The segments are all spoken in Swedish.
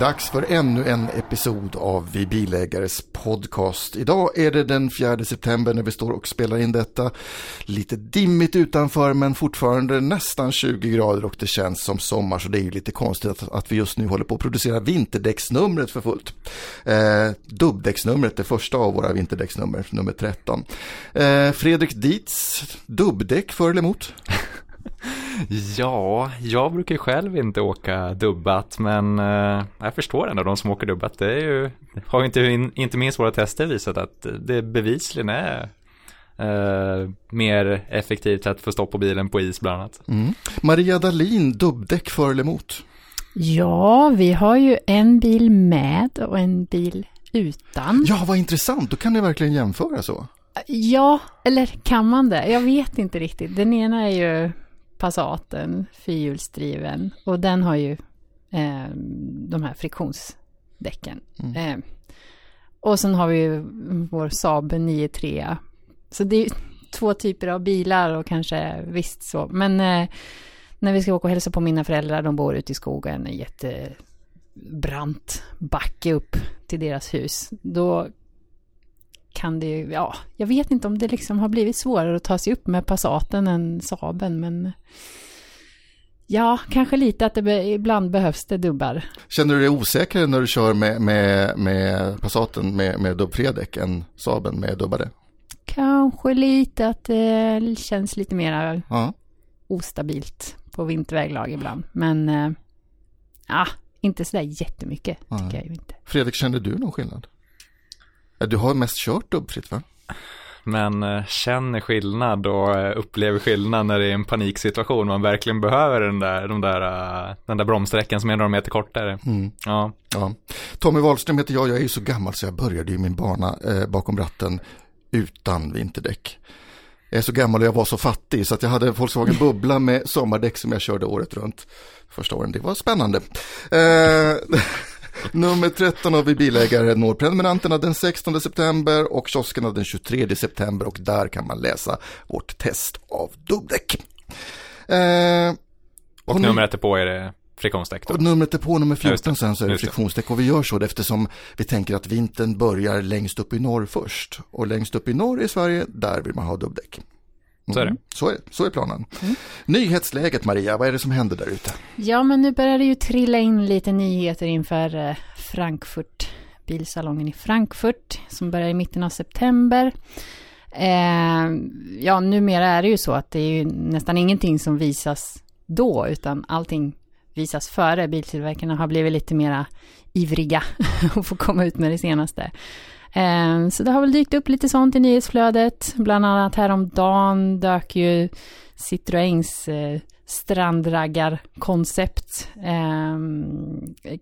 Dags för ännu en episod av Vi Bilägares podcast. Idag är det den 4 september när vi står och spelar in detta. Lite dimmigt utanför men fortfarande nästan 20 grader och det känns som sommar så det är ju lite konstigt att, att vi just nu håller på att producera vinterdäcksnumret för fullt. Eh, dubbdäcksnumret, det första av våra vinterdäcksnummer, nummer 13. Eh, Fredrik Dietz, dubbdäck för eller emot? Ja, jag brukar själv inte åka dubbat, men eh, jag förstår ändå de som åker dubbat. Det är ju, har inte, inte minst våra tester visat att det bevisligen är eh, mer effektivt att få stopp på bilen på is bland annat. Mm. Maria Dalin, dubbdäck för eller emot? Ja, vi har ju en bil med och en bil utan. Ja, vad intressant. Då kan ni verkligen jämföra så. Ja, eller kan man det? Jag vet inte riktigt. Den ena är ju Passaten, fyrhjulsdriven. Och den har ju eh, de här friktionsdäcken. Mm. Eh, och sen har vi ju vår Saab 9-3. Så det är två typer av bilar och kanske visst så. Men eh, när vi ska åka och hälsa på mina föräldrar, de bor ute i skogen, en jättebrant backe upp till deras hus. Då kan det ju, ja, jag vet inte om det liksom har blivit svårare att ta sig upp med Passaten än Saben, men ja, kanske lite att det ibland behövs det dubbar. Känner du dig osäkrare när du kör med, med, med Passaten med, med dubbfria däck än Saben med dubbade? Kanske lite att det känns lite mer ja. ostabilt på vinterväglag ibland, men ja, äh, inte sådär jättemycket tycker ja. jag ju inte. Fredrik, kände du någon skillnad? Du har mest kört dubbfritt va? Men eh, känner skillnad och eh, upplever skillnad när det är en paniksituation. Man verkligen behöver den där, de där, eh, den där bromssträckan som är några meter kortare. Mm. Ja. ja. Tommy Wahlström heter jag. Jag är ju så gammal så jag började ju min bana eh, bakom ratten utan vinterdäck. Jag är så gammal och jag var så fattig så att jag hade en Volkswagen Bubbla med sommardäck som jag körde året runt första åren. Det var spännande. Eh, Nummer 13 av vi bilägare når prenumeranterna den 16 september och kioskerna den 23 september och där kan man läsa vårt test av dubbdäck. Eh, och, och numret är på är det friktionsdäck då? Och numret är på nummer 14 sen så är det friktionsdäck och vi gör så eftersom vi tänker att vintern börjar längst upp i norr först och längst upp i norr i Sverige där vill man ha dubbdäck. Så är det. Mm. Så är, så är planen. Mm. Nyhetsläget Maria, vad är det som händer där ute? Ja, men nu börjar det ju trilla in lite nyheter inför eh, Frankfurt, bilsalongen i Frankfurt, som börjar i mitten av september. Eh, ja, numera är det ju så att det är ju nästan ingenting som visas då, utan allting visas före. Biltillverkarna har blivit lite mera ivriga och få komma ut med det senaste. Ehm, så det har väl dykt upp lite sånt i nyhetsflödet. Bland annat häromdagen dök ju Citroëns eh, strandraggarkoncept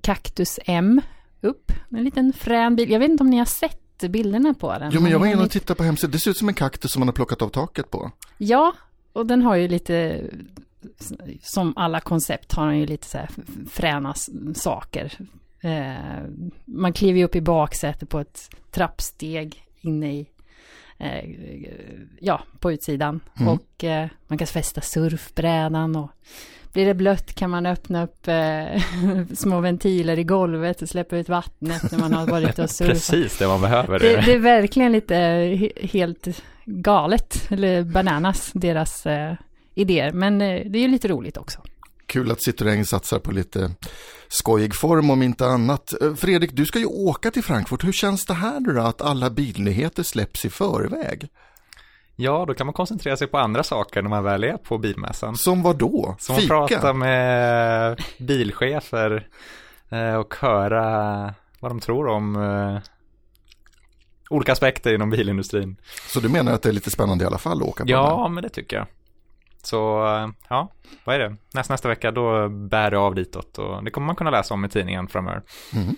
Cactus M upp. En liten frän bil. Jag vet inte om ni har sett bilderna på den. Jo, men jag var inne och tittade på hemsidan. Det ser ut som en kaktus som man har plockat av taket på. Ja, och den har ju lite, som alla koncept har den ju lite så här fräna saker Eh, man kliver ju upp i baksätet på ett trappsteg inne i, eh, ja, på utsidan. Mm. Och eh, man kan fästa surfbrädan och blir det blött kan man öppna upp eh, små ventiler i golvet och släppa ut vattnet när man har varit och surfat. Precis det man behöver. Det, det är verkligen lite helt galet, eller bananas, deras eh, idéer. Men eh, det är ju lite roligt också. Kul att Citroën satsar på lite skojig form om inte annat. Eh, Fredrik, du ska ju åka till Frankfurt. Hur känns det här nu då, att alla bilnyheter släpps i förväg? Ja, då kan man koncentrera sig på andra saker när man väl är på bilmässan. Som vad då? Som Fika? att prata med bilchefer eh, och höra vad de tror om eh, olika aspekter inom bilindustrin. Så du menar att det är lite spännande i alla fall att åka på Ja, den? men det tycker jag. Så ja, vad är det? Nästa, nästa vecka då bär det av ditåt och det kommer man kunna läsa om i tidningen framöver. Mm.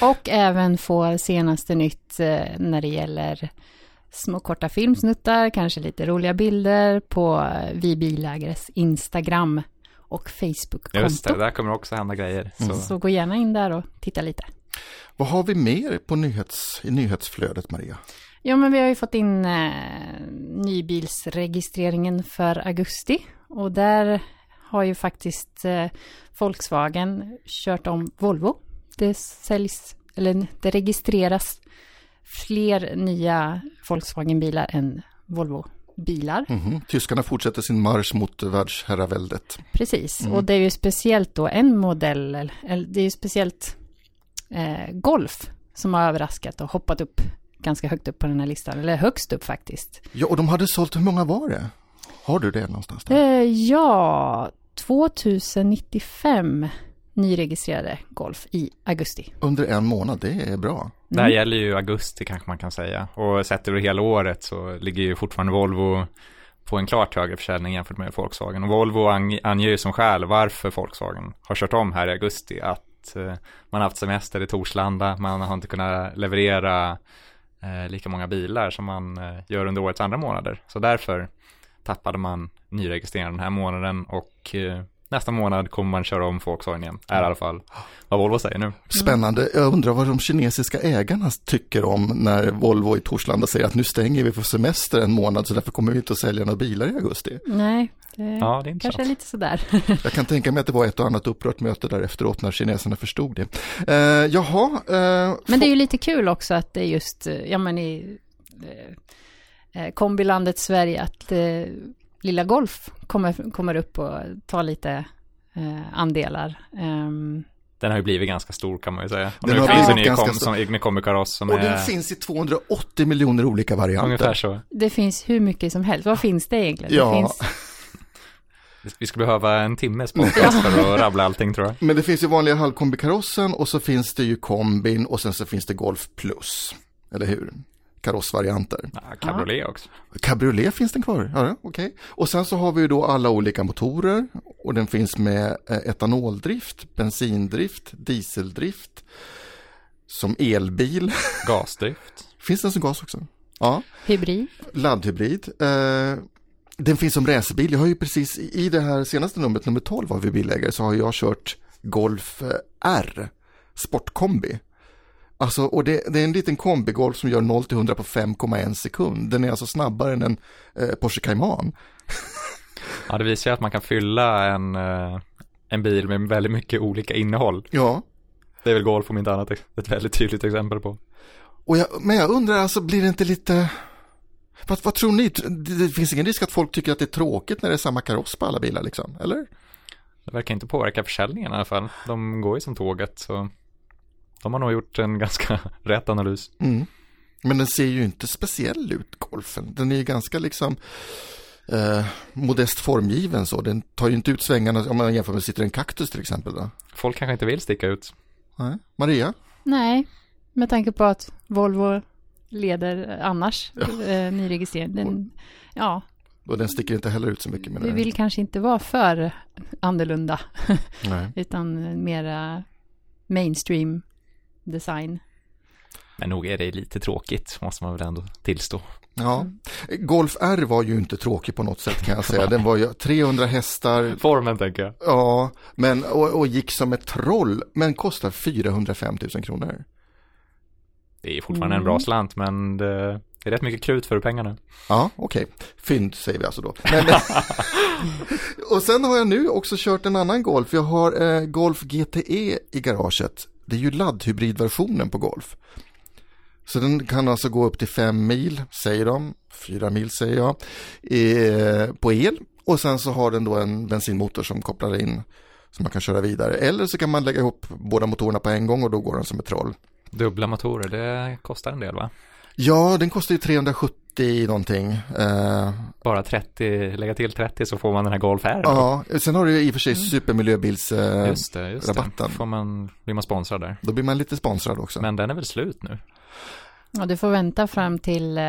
Och även få senaste nytt eh, när det gäller små korta filmsnuttar, kanske lite roliga bilder på eh, Vi Bilägares Instagram och Facebook-konto. Just det, där kommer också hända grejer. Så. Mm. så gå gärna in där och titta lite. Vad har vi mer på nyhets, i nyhetsflödet, Maria? Ja, men vi har ju fått in eh, nybilsregistreringen för augusti och där har ju faktiskt eh, Volkswagen kört om Volvo det säljs, eller det registreras fler nya Volkswagen-bilar än Volvo-bilar. Mhm. Tyskarna fortsätter sin marsch mot världsherraväldet. Precis, Mm. och det är ju speciellt då en modell, eller det är ju speciellt eh, Golf som har överraskat och hoppat upp ganska högt upp på den här listan, eller högst upp faktiskt. Ja, och de hade sålt, hur många var det? Har du det någonstans? Där? Eh, ja, 2095 nyregistrerade Golf i augusti. Under en månad, det är bra. Det här Mm. gäller ju augusti kanske man kan säga. Och sett över hela året så ligger ju fortfarande Volvo på en klart högre försäljning jämfört med Volkswagen. Och Volvo ang- anger ju som skäl varför Volkswagen har kört om här i augusti att eh, man har haft semester i Torslanda, man har inte kunnat leverera eh, lika många bilar som man eh, gör under årets andra månader. Så därför tappade man nyregistreringen den här månaden och eh, nästa månad kommer man köra om Volkswagen igen. Är i alla fall vad Volvo säger nu. Spännande. Jag undrar vad de kinesiska ägarna tycker om när Volvo i Torslanda säger att nu stänger vi för semester en månad så därför kommer vi inte att sälja några bilar i augusti. Nej, det Ja, det är kanske är lite sådär. Jag kan tänka mig att det var ett och annat upprört möte där efteråt när kineserna förstod det. Eh, jaha. Eh, Men det är ju lite kul också att det är just, eh, ja men i eh, eh, kombilandet Sverige, att eh, lilla Golf kommer, kommer upp och tar lite eh, andelar. Ehm, Den har ju blivit ganska stor kan man ju säga. Och Den nu har finns det en ganska kom, stor. som Kaross som och är den finns i 280 miljoner olika varianter. ungefär så. det finns hur mycket som helst. Vad finns det egentligen? Ja. Det finns, Vi skulle behöva en timmes podcast för att rabbla allting tror jag. Men det finns ju vanliga halvkombikarossen och så finns det ju kombin och sen så finns det Golf Plus. Eller hur? Karossvarianter. Ja, cabriolet också. Cabriolet finns den kvar, ja, okej. Och sen så har vi ju då alla olika motorer och den finns med eh, etanoldrift, bensindrift, dieseldrift, som elbil. Gasdrift. finns den som gas också? Ja, hybrid. laddhybrid. Eh, den finns som racerbil. Jag har ju precis i det här senaste numret, nummer 12 av vi bilägare, så har jag kört Golf eh, R, sportkombi. Alltså, och det, det är en liten kombigolf som gör 0 till 100 på 5,1 sekund. Den är alltså snabbare än en eh, Porsche Cayman. Ja, det visar ju att man kan fylla en, eh, en bil med väldigt mycket olika innehåll. Ja, Det är väl Golf om inte annat ett väldigt tydligt exempel på. och jag, men jag undrar alltså, blir det inte lite... Vad, vad tror ni? Det, det finns ingen risk att folk tycker att det är tråkigt när det är samma kaross på alla bilar liksom, eller? Det verkar inte påverka försäljningen i alla fall. De går ju som tåget så de har nog gjort en ganska rätt analys. Mm. Men den ser ju inte speciell ut, golfen. Den är ju ganska liksom eh, modest formgiven så. Den tar ju inte ut svängarna om man jämför med sitter en kaktus till exempel. Då. Folk kanske inte vill sticka ut. Nej. Maria? Nej, med tanke på att Volvo leder annars eh, nyregistrering. Den, ja, Och den sticker inte heller ut så mycket. Med vi det. vill kanske inte vara för annorlunda, Nej. utan mera mainstream design. Men nog är det lite tråkigt, måste man väl ändå tillstå. Ja. Golf R var ju inte tråkig på något sätt kan jag säga. Den var ju 300 hästar, Formen tänker jag. ja, men, och, och gick som ett troll, men kostar 405 000 kronor. Det är fortfarande en bra slant, men det är rätt mycket krut för pengarna. Ja, okej. Fynd säger vi alltså då. Men, och sen har jag nu också kört en annan Golf. Jag har eh, Golf GTE i garaget. Det är ju laddhybridversionen på Golf. Så den kan alltså gå upp till fem mil, säger de. Fyra mil säger jag. Eh, på el. Och sen så har den då en bensinmotor som kopplar in. Så man kan köra vidare. Eller så kan man lägga ihop båda motorerna på en gång och då går den som ett troll. Dubbla motorer, det kostar en del va? Ja, den kostar ju 370 någonting. Eh, Bara 30, lägga till 30 så får man den här Golf R. Ja, sen har du ju i och för sig supermiljöbils... Eh, Just det, just rabatten. det. Får man, blir man sponsrad där. då blir man lite sponsrad också. Men den är väl slut nu? Ja, du får vänta fram till eh,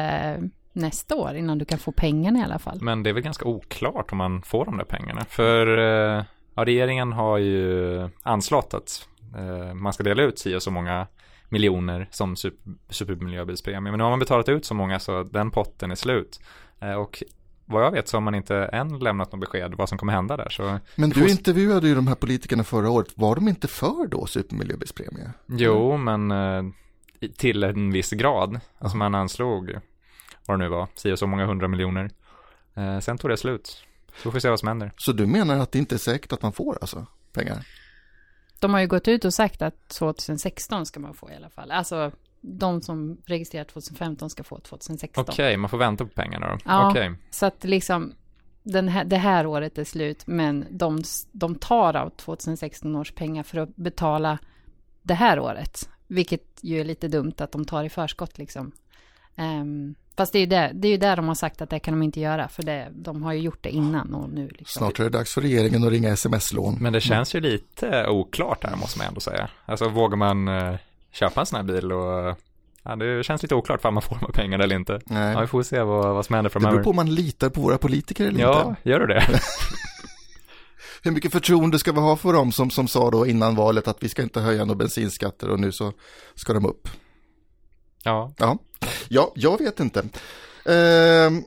nästa år innan du kan få pengarna i alla fall. Men det är väl ganska oklart om man får de där pengarna. För eh, ja, regeringen har ju anslått att eh, man ska dela ut 10 så många miljoner som super, supermiljöbilspremie. Men nu har man betalat ut så många så den potten är slut. Eh, och vad jag vet så har man inte än lämnat något besked vad som kommer hända där. Så Men får- du intervjuade ju de här politikerna förra året. Var de inte för då supermiljöbilspremie? Jo, men eh, till en viss grad. Alltså man anslog vad det nu var, 10 så många hundra miljoner. Eh, sen tog det slut. Så får vi se vad som händer. Så du menar att det inte är säkert att man får alltså pengar? De har ju gått ut och sagt att 2016 ska man få i alla fall. Alltså de som registrerat 2015 ska få 2016. Okej, man får vänta på pengarna då? Ja. Okej. Så att liksom den här, det här året är slut, men de, de tar av 2016 års pengar för att betala det här året. Vilket ju är lite dumt att de tar i förskott liksom. Ehm, fast det är ju där, det är ju där de har sagt att det kan de inte göra, för det, de har ju gjort det innan och nu. Liksom. Snart är det dags för regeringen att ringa sms-lån. Men det känns ju lite oklart här måste man ändå säga. Alltså vågar man eh, köpa en sån här bil och ja, det känns lite oklart för man får de här pengarna eller inte. Nej. Ja, vi får se vad, vad som händer Det framöver. beror på om man litar på våra politiker eller Ja, inte. gör du det? Hur mycket förtroende ska vi ha för dem som, som sa då innan valet att vi ska inte höja några bensinskatter och nu så ska de upp? Ja. Ja, ja jag vet inte. Ehm,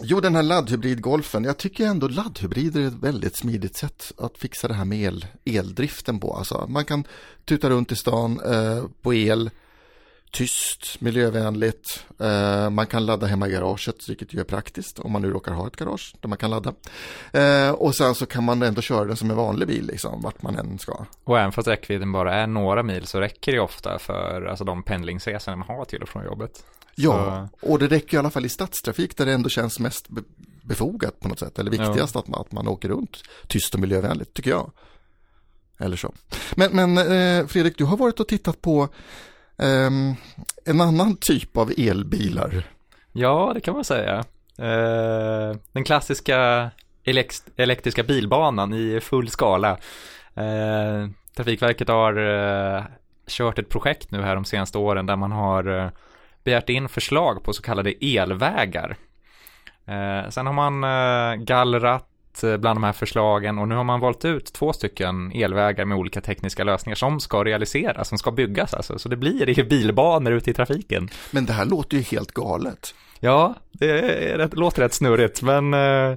jo, den här laddhybridgolfen, jag tycker ändå laddhybrider är ett väldigt smidigt sätt att fixa det här med el, eldriften på. Alltså, man kan tuta runt i stan eh, på el, tyst, miljövänligt. Eh, man kan ladda hemma i garaget, vilket ju är praktiskt om man nu råkar ha ett garage där man kan ladda. Eh, och sen så kan man ändå köra den som en vanlig bil, liksom, vart man än ska. Och även fast räckvidden bara är några mil så räcker det ofta för alltså, de pendlingsresor man har till och från jobbet. Ja, och det räcker i alla fall i stadstrafik där det ändå känns mest be- befogat på något sätt. Eller viktigast att, man, att man åker runt tyst och miljövänligt, tycker jag. Eller så. Men, men eh, Fredrik, du har varit och tittat på Um, en annan typ av elbilar. Ja, det kan man säga. Uh, den klassiska elekt- elektriska bilbanan i full skala. Uh, Trafikverket har uh, kört ett projekt nu här de senaste åren där man har begärt in förslag på så kallade elvägar. Sen har man gallrat bland de här förslagen och nu har man valt ut två stycken elvägar med olika tekniska lösningar som ska realiseras, som ska byggas alltså. Så det blir bilbanor ute i trafiken. Men det här låter ju helt galet. Ja, det det låter rätt snurrigt, men eh,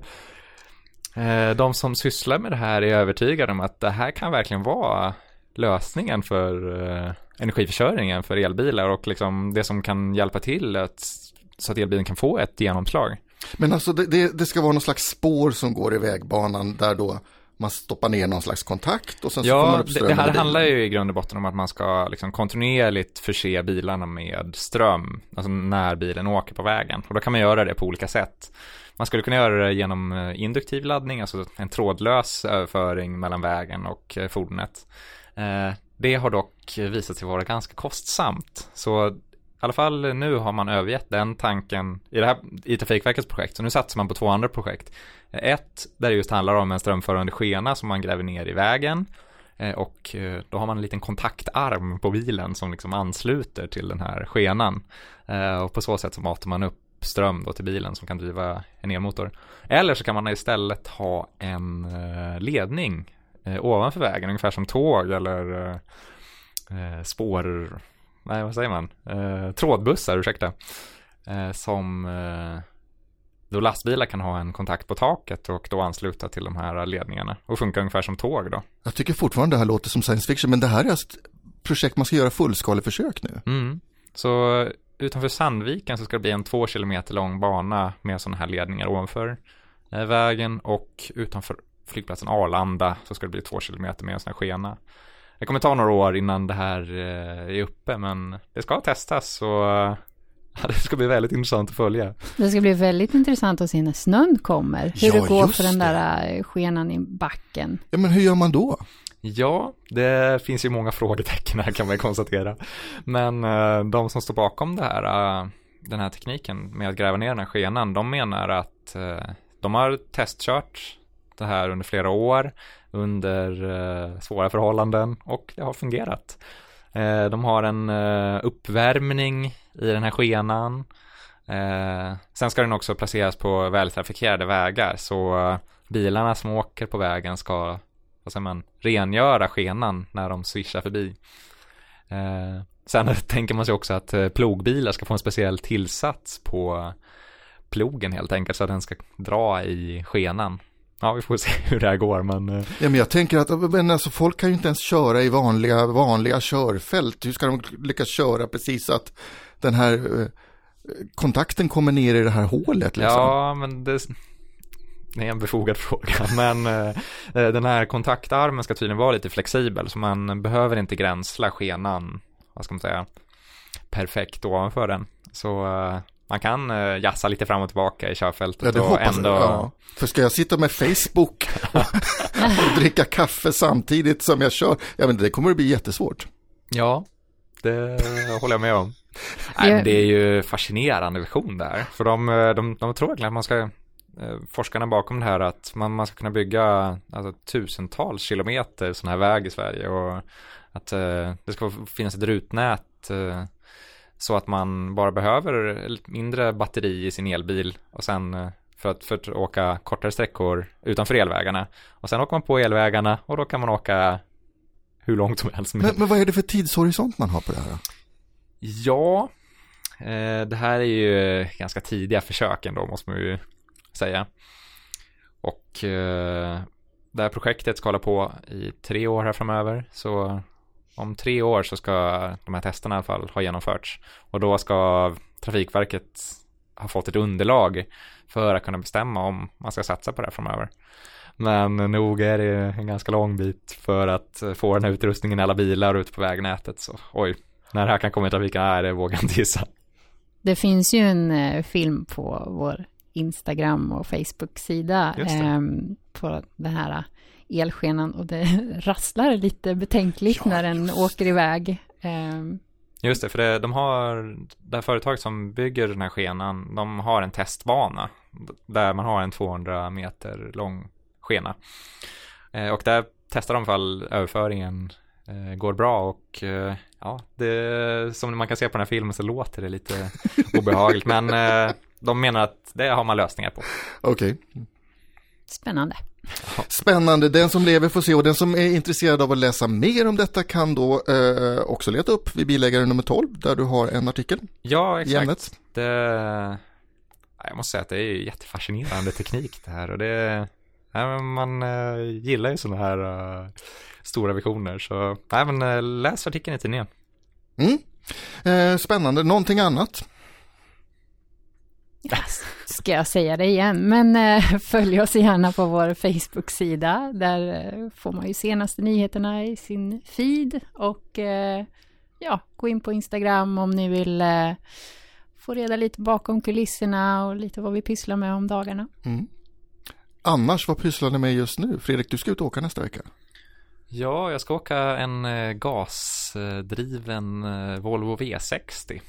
eh, de som sysslar med det här är övertygade om att det här kan verkligen vara lösningen för eh, energiförsörjningen för elbilar och liksom det som kan hjälpa till att, så att elbilen kan få ett genomslag. Men alltså det, det, det ska vara någon slags spår som går i vägbanan där då man stoppar ner någon slags kontakt och sen så Ja, upp det, ström det i här handlar ju i grund och botten om att man ska liksom kontinuerligt förse bilarna med ström, alltså när bilen åker på vägen. Och då kan man göra det på olika sätt. Man skulle kunna göra det genom eh, induktiv laddning, alltså en trådlös överföring mellan vägen och eh, fordonet. Eh, Det har dock visat sig vara ganska kostsamt. Så alla fall nu har man övergett den tanken i, det här, i Trafikverkets projekt. Så nu satsar man på två andra projekt. Eh, ett där det just handlar om en strömförande skena som man gräver ner i vägen. Eh, och eh, då har man en liten kontaktarm på bilen som liksom ansluter till den här skenan. Och på så sätt så matar man upp ström då till bilen som kan driva en elmotor. Eller så kan man istället ha en ledning ovanför vägen, ungefär som tåg eller spår, nej vad säger man, eh, trådbussar, ursäkta. Eh, som eh, då lastbilar kan ha en kontakt på taket och då ansluta till de här ledningarna och funka ungefär som tåg då. Jag tycker fortfarande det här låter som science fiction, men det här är ett projekt man ska göra fullskaleförsök nu. Mm. Så utanför Sandviken så ska det bli en två kilometer lång bana med sådana här ledningar ovanför eh, vägen och utanför flygplatsen Arlanda så ska det bli två kilometer med en sån här skena. Det kommer ta några år innan det här eh, är uppe men det ska testas och ja, det ska bli väldigt intressant att följa. Det ska bli väldigt intressant att se när snön kommer. Hur Ja, det går för den där eh, skenan i backen. Ja, men hur gör man då? Ja, det finns ju många frågetecken här kan man konstatera. Men eh, de som står bakom det här, eh, den här tekniken med att gräva ner den här skenan, de menar att eh, de har testkört det här under flera år under eh, svåra förhållanden och det har fungerat. Eh, de har en eh, uppvärmning i den här skenan. Eh, sen ska den också placeras på vältrafikerade vägar så eh, bilarna som åker på vägen ska vad säger man, rengöra skenan när de swishar förbi. Eh, sen tänker man sig också att eh, plogbilar ska få en speciell tillsats på plogen helt enkelt så att den ska dra i skenan. Ja, vi får se hur det här går, men eh, Ja, men jag tänker att men alltså, folk kan ju inte ens köra i vanliga, vanliga körfält. Hur ska de lyckas köra precis så att den här eh, kontakten kommer ner i det här hålet? Liksom? ja, men det, det är en befogad fråga, men eh, den här kontaktarmen ska tydligen vara lite flexibel, så man behöver inte gränsla skenan, vad ska man säga, perfekt ovanför den. Så eh, man kan uh, jassa lite fram och tillbaka i körfältet ja, och ändå... Ja. För ska jag sitta med Facebook och dricka kaffe samtidigt som jag kör, ja men det kommer att bli jättesvårt. Ja, det håller jag med om. Nej, men det är ju fascinerande vision där. För de, de, de tror verkligen att man ska, eh, forskarna bakom det här, att man, man ska kunna bygga alltså, tusentals kilometer sån här väg i Sverige och att eh, det ska finnas ett rutnät eh, så att man bara behöver mindre batteri i sin elbil och sen eh, för att, för att åka kortare sträckor utanför elvägarna. Och sen åker man på elvägarna och då kan man åka hur långt som helst. Men, men vad är det för tidshorisont man har på det här? Ja, eh, det här är ju ganska tidiga försök ändå måste man ju säga. Och eh, det här projektet ska hålla på i tre år här framöver. Så om tre år så ska de här testerna i alla fall ha genomförts. Och då ska Trafikverket ha fått ett underlag för att kunna bestämma om man ska satsa på det här framöver. Men nog är det en ganska lång bit för att få den här utrustningen i alla bilar ute på vägnätet. Så oj, när det här kan komma i trafiken, nej det vågar jag inte gissa. Det finns ju en eh, film på vår Instagram och Facebook-sida eh, på den här elskenan och det rasslar lite betänkligt ja, när den just. åker iväg. Um. Just det, för det, de har, det här företaget som bygger den här skenan, de har en testbana där man har en 200 meter lång skena. Eh, och där testar de fall överföringen eh, går bra och eh, ja, det, som man kan se på den här filmen så låter det lite obehagligt, men de menar att det har man lösningar på. Okej. Okay. Spännande. Spännande, den som lever får se och den som är intresserad av att läsa mer om detta kan då eh, också leta upp vid bilägare nummer 12 där du har en artikel. Ja, exakt. Det, jag måste säga att det är jättefascinerande teknik det här och det, ja, man eh, gillar ju sådana här uh, stora visioner så ja, men, uh, läs artikeln i tidningen. Mm. Eh, spännande, någonting annat? Yes. Ska jag säga det igen, men eh, följ oss gärna på vår Facebook-sida. Där eh, får man ju senaste nyheterna i sin feed och eh, ja, gå in på Instagram om ni vill få reda lite bakom kulisserna och lite vad vi pysslar med om dagarna. Mm. Annars, vad pysslar ni med just nu? Fredrik, du ska ut och åka nästa vecka. Ja, jag ska åka en gasdriven Volvo V60 Eh,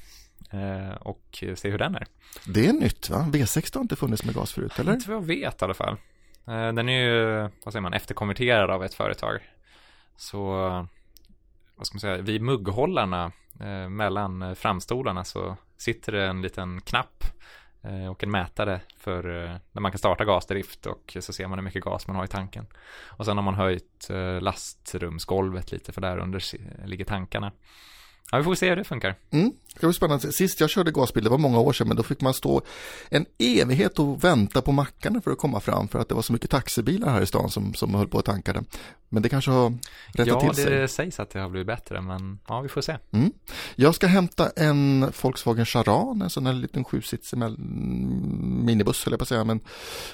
och se hur den är. Det är nytt va? V6 har inte funnits med gas förut eller? Inte vad jag vet i alla fall. Eh, den är ju, vad säger man, efterkonverterad av ett företag. Så, vad ska man säga, vid mugghållarna eh, mellan framstolarna så sitter det en liten knapp och en mätare för när man kan starta gasdrift och så ser man hur mycket gas man har i tanken. Och sen har man höjt lastrumsgolvet lite för där under ligger tankarna. Ja, vi får se hur det funkar. Mm, det var spännande. Sist jag körde gasbil, det var många år sedan, men då fick man stå en evighet och vänta på mackarna för att komma fram för att det var så mycket taxibilar här i stan som, som höll på att tanka det. Men det kanske har rättat ja, till sig. Ja, det sägs att det har blivit bättre, men ja, vi får se. Mm. Jag ska hämta en Volkswagen Charan, en sån här liten sjusitsig minibuss, eller på att säga, men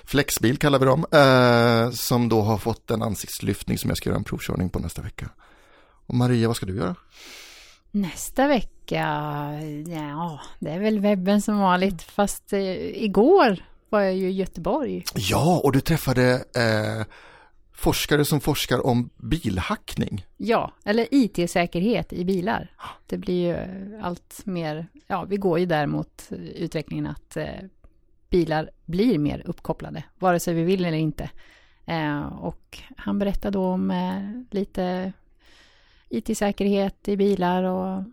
flexbil kallar vi dem, eh, som då har fått en ansiktslyftning som jag ska göra en provkörning på nästa vecka. Och Maria, vad ska du göra? Nästa vecka, ja, det är väl webben som vanligt, fast eh, igår var jag ju i Göteborg. Ja, och du träffade eh, forskare som forskar om bilhackning. Ja, eller IT-säkerhet i bilar. Det blir ju allt mer, ja, vi går ju där mot utvecklingen att eh, bilar blir mer uppkopplade, vare sig vi vill eller inte. Eh, och han berättade då om eh, lite IT-säkerhet i bilar och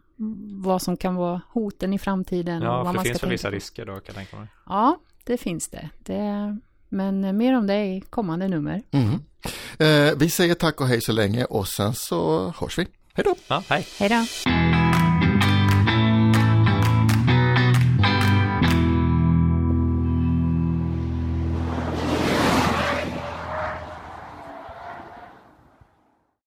vad som kan vara hoten i framtiden. Ja, och vad för det finns väl vissa risker då kan jag tänka mig. Ja, det finns det. det men mer om det i kommande nummer. Mm. Eh, vi säger tack och hej så länge och sen så hörs vi. Hej då! Ja, hej! Hej då!